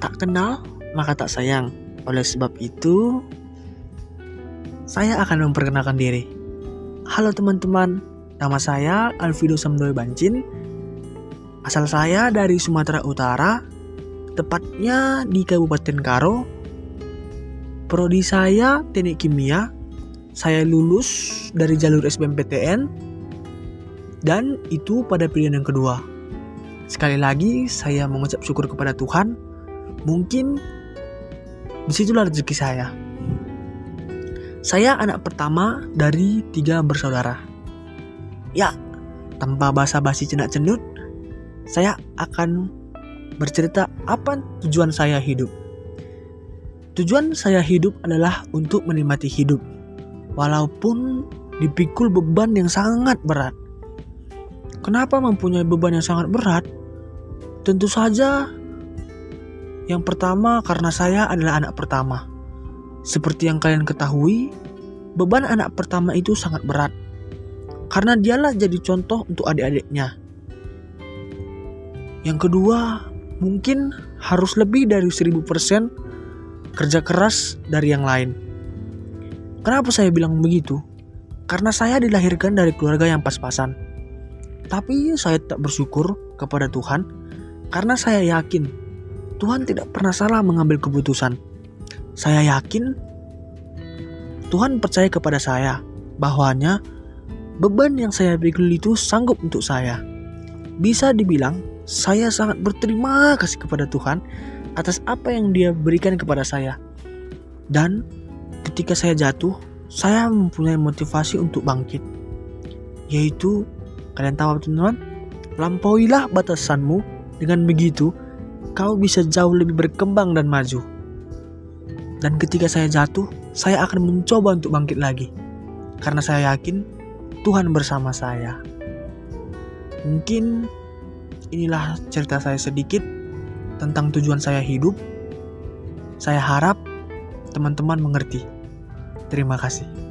Tak kenal maka tak sayang. Oleh sebab itu, saya akan memperkenalkan diri. Halo teman-teman, nama saya Alvido Samdoy Bancin. Asal saya dari Sumatera Utara, tepatnya di Kabupaten Karo. Prodi saya Teknik Kimia. Saya lulus dari jalur SBMPTN dan itu pada pilihan yang kedua. Sekali lagi saya mengucap syukur kepada Tuhan. Mungkin di situlah rezeki saya. Saya anak pertama dari tiga bersaudara. Ya, tanpa basa-basi cenak cendut, saya akan bercerita apa tujuan saya hidup. Tujuan saya hidup adalah untuk menikmati hidup, walaupun dipikul beban yang sangat berat. Kenapa mempunyai beban yang sangat berat? Tentu saja yang pertama karena saya adalah anak pertama. Seperti yang kalian ketahui, beban anak pertama itu sangat berat. Karena dialah jadi contoh untuk adik-adiknya. Yang kedua, mungkin harus lebih dari 1000% kerja keras dari yang lain. Kenapa saya bilang begitu? Karena saya dilahirkan dari keluarga yang pas-pasan tapi saya tak bersyukur kepada Tuhan karena saya yakin Tuhan tidak pernah salah mengambil keputusan. Saya yakin Tuhan percaya kepada saya bahwanya beban yang saya pikul itu sanggup untuk saya. Bisa dibilang saya sangat berterima kasih kepada Tuhan atas apa yang dia berikan kepada saya. Dan ketika saya jatuh, saya mempunyai motivasi untuk bangkit. Yaitu Kalian tahu teman-teman? Lampauilah batasanmu. Dengan begitu, kau bisa jauh lebih berkembang dan maju. Dan ketika saya jatuh, saya akan mencoba untuk bangkit lagi. Karena saya yakin Tuhan bersama saya. Mungkin inilah cerita saya sedikit tentang tujuan saya hidup. Saya harap teman-teman mengerti. Terima kasih.